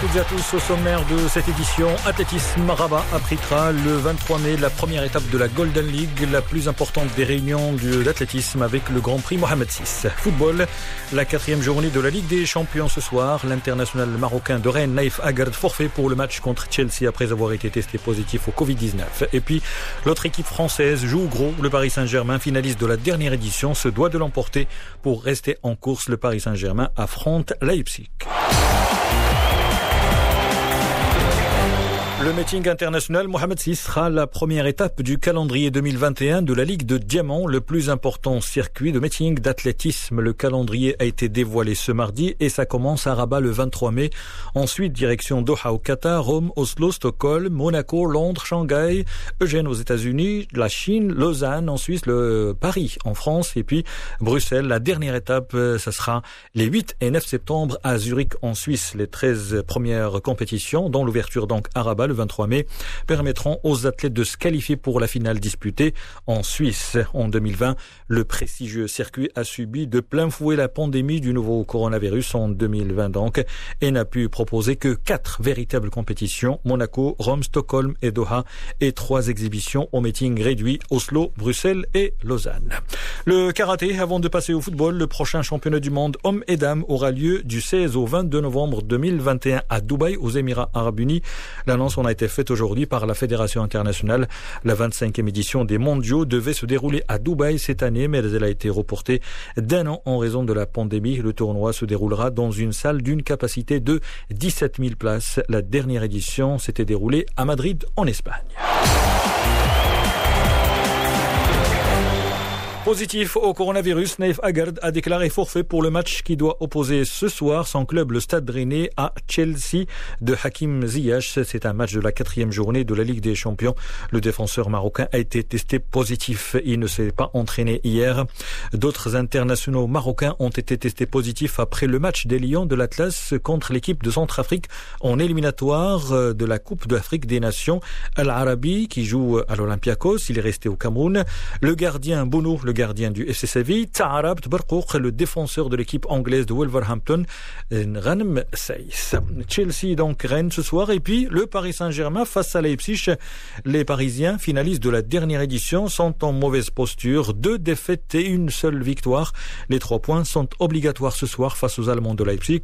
toutes et à tous au sommaire de cette édition. Athlétisme Rabat appritera le 23 mai la première étape de la Golden League, la plus importante des réunions d'athlétisme avec le Grand Prix Mohamed VI. Football, la quatrième journée de la Ligue des Champions ce soir. L'international marocain de Rennes, Naïf Agard, forfait pour le match contre Chelsea après avoir été testé positif au Covid-19. Et puis, l'autre équipe française joue gros. Le Paris Saint-Germain, finaliste de la dernière édition, se doit de l'emporter pour rester en course. Le Paris Saint-Germain affronte Leipzig. Le meeting international Mohamed VI sera la première étape du calendrier 2021 de la Ligue de Diamant, le plus important circuit de meeting d'athlétisme. Le calendrier a été dévoilé ce mardi et ça commence à Rabat le 23 mai. Ensuite, direction Doha au Qatar, Rome, Oslo, Stockholm, Monaco, Londres, Shanghai, Eugène aux États-Unis, la Chine, Lausanne en Suisse, le Paris en France et puis Bruxelles. La dernière étape, euh, ça sera les 8 et 9 septembre à Zurich en Suisse. Les 13 premières compétitions, dont l'ouverture donc à Rabat le 23 mai, permettront aux athlètes de se qualifier pour la finale disputée en Suisse. En 2020, le prestigieux circuit a subi de plein fouet la pandémie du nouveau coronavirus en 2020 donc et n'a pu proposer que quatre véritables compétitions, Monaco, Rome, Stockholm et Doha, et trois exhibitions au meeting réduit, Oslo, Bruxelles et Lausanne. Le karaté, avant de passer au football, le prochain championnat du monde hommes et dames aura lieu du 16 au 22 novembre 2021 à Dubaï, aux Émirats arabes unis. L'annonce a été faite aujourd'hui par la Fédération internationale. La 25e édition des mondiaux devait se dérouler à Dubaï cette année, mais elle a été reportée d'un an en raison de la pandémie. Le tournoi se déroulera dans une salle d'une capacité de 17 000 places. La dernière édition s'était déroulée à Madrid, en Espagne. Positif au coronavirus, Naif Agard a déclaré forfait pour le match qui doit opposer ce soir son club, le Stade Rennais, à Chelsea de Hakim Ziyech. C'est un match de la quatrième journée de la Ligue des Champions. Le défenseur marocain a été testé positif. Il ne s'est pas entraîné hier. D'autres internationaux marocains ont été testés positifs après le match des Lions de l'Atlas contre l'équipe de Centrafrique en éliminatoire de la Coupe d'Afrique des Nations. Al-Arabi, qui joue à l'Olympiakos, il est resté au Cameroun. Le gardien Bono, gardien du FC Séville, Ta'arab Tbarkouk, le défenseur de l'équipe anglaise de Wolverhampton, Ghanem Seis. Chelsea donc Rennes ce soir et puis le Paris Saint-Germain face à Leipzig. Les Parisiens, finalistes de la dernière édition, sont en mauvaise posture. Deux défaites et une seule victoire. Les trois points sont obligatoires ce soir face aux Allemands de Leipzig.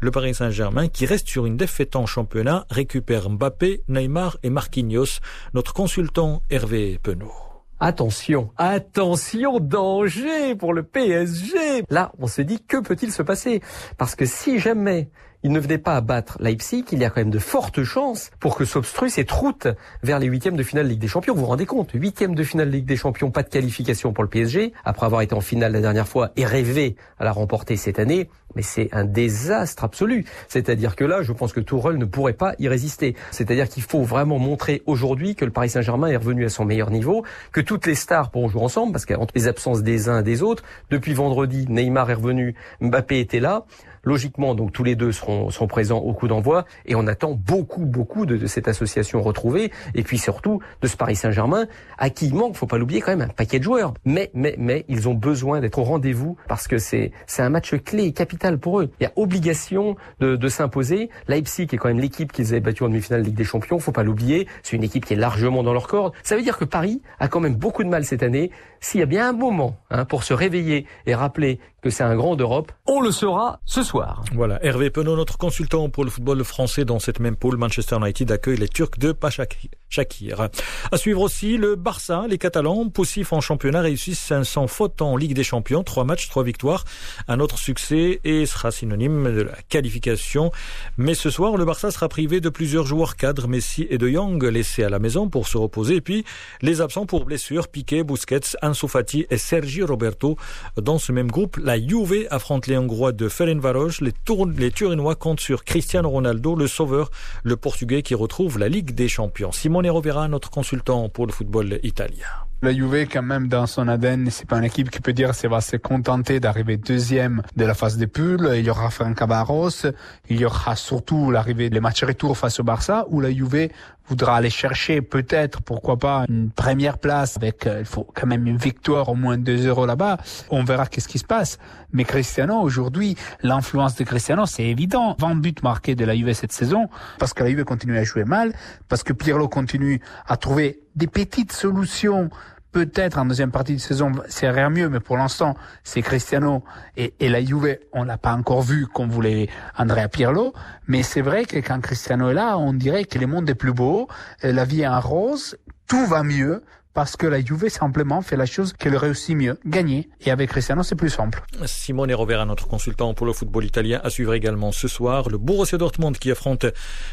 Le Paris Saint-Germain, qui reste sur une défaite en championnat, récupère Mbappé, Neymar et Marquinhos. Notre consultant Hervé Penaud. Attention, attention, danger pour le PSG. Là, on se dit, que peut-il se passer? Parce que si jamais il ne venait pas à battre Leipzig, il y a quand même de fortes chances pour que s'obstrue cette route vers les huitièmes de finale Ligue des Champions. Vous vous rendez compte Huitièmes de finale Ligue des Champions, pas de qualification pour le PSG, après avoir été en finale la dernière fois et rêvé à la remporter cette année. Mais c'est un désastre absolu. C'est-à-dire que là, je pense que Tourelle ne pourrait pas y résister. C'est-à-dire qu'il faut vraiment montrer aujourd'hui que le Paris Saint-Germain est revenu à son meilleur niveau, que toutes les stars pourront jouer ensemble, parce qu'entre les absences des uns et des autres, depuis vendredi, Neymar est revenu, Mbappé était là. Logiquement, donc tous les deux seront, seront présents au coup d'envoi et on attend beaucoup, beaucoup de, de, cette association retrouvée et puis surtout de ce Paris Saint-Germain à qui il manque, faut pas l'oublier quand même, un paquet de joueurs. Mais, mais, mais ils ont besoin d'être au rendez-vous parce que c'est, c'est un match clé et capital pour eux. Il y a obligation de, de s'imposer. Leipzig est quand même l'équipe qu'ils avaient battue en demi-finale de Ligue des Champions, faut pas l'oublier. C'est une équipe qui est largement dans leur corde. Ça veut dire que Paris a quand même beaucoup de mal cette année. S'il y a bien un moment hein, pour se réveiller et rappeler que c'est un grand d'Europe, on le saura ce soir. Voilà, Hervé Penaud, notre consultant pour le football français dans cette même poule, Manchester United accueille les Turcs de Pachakir. À suivre aussi le Barça, les Catalans, poussifs en championnat, réussissent sans faute en Ligue des Champions, trois matchs, trois victoires, un autre succès et sera synonyme de la qualification. Mais ce soir, le Barça sera privé de plusieurs joueurs cadres, Messi et De Jong, laissés à la maison pour se reposer, et puis les absents pour blessures, Piqué, Busquets, Ansu et Sergi Roberto. Dans ce même groupe, la Juve affronte les Hongrois de Ferencváros. Les, les Turinois comptent sur Cristiano Ronaldo, le sauveur, le Portugais qui retrouve la Ligue des Champions. Simone Rovera, notre consultant pour le football italien. La Juve, quand même, dans son ADN, c'est pas une équipe qui peut dire qu'elle va se contenter d'arriver deuxième de la phase des poules. Il y aura Franca Barros. Il y aura surtout l'arrivée des matchs retour face au Barça, où la Juve voudra aller chercher peut-être, pourquoi pas, une première place avec, euh, il faut quand même une victoire au moins 2 euros là-bas. On verra qu'est-ce qui se passe. Mais Cristiano, aujourd'hui, l'influence de Cristiano, c'est évident. 20 buts marqués de la Juve cette saison, parce que la Juve continue à jouer mal, parce que Pirlo continue à trouver des petites solutions peut-être en deuxième partie de saison, c'est rien mieux, mais pour l'instant, c'est Cristiano et, la Juve, on l'a pas encore vu comme voulait Andrea Pirlo, mais c'est vrai que quand Cristiano est là, on dirait que le monde est plus beau, la vie est en rose, tout va mieux, parce que la Juve simplement fait la chose qu'elle réussit mieux, gagner. Et avec Cristiano, c'est plus simple. Simone Rovera, notre consultant pour le football italien, à suivre également ce soir le Borussia Dortmund qui affronte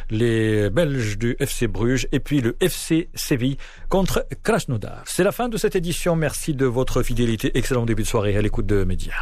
les Belges du FC Bruges et puis le FC Séville contre Krasnodar. C'est la fin de cette édition. Merci de votre fidélité. Excellent début de soirée à l'écoute de Média.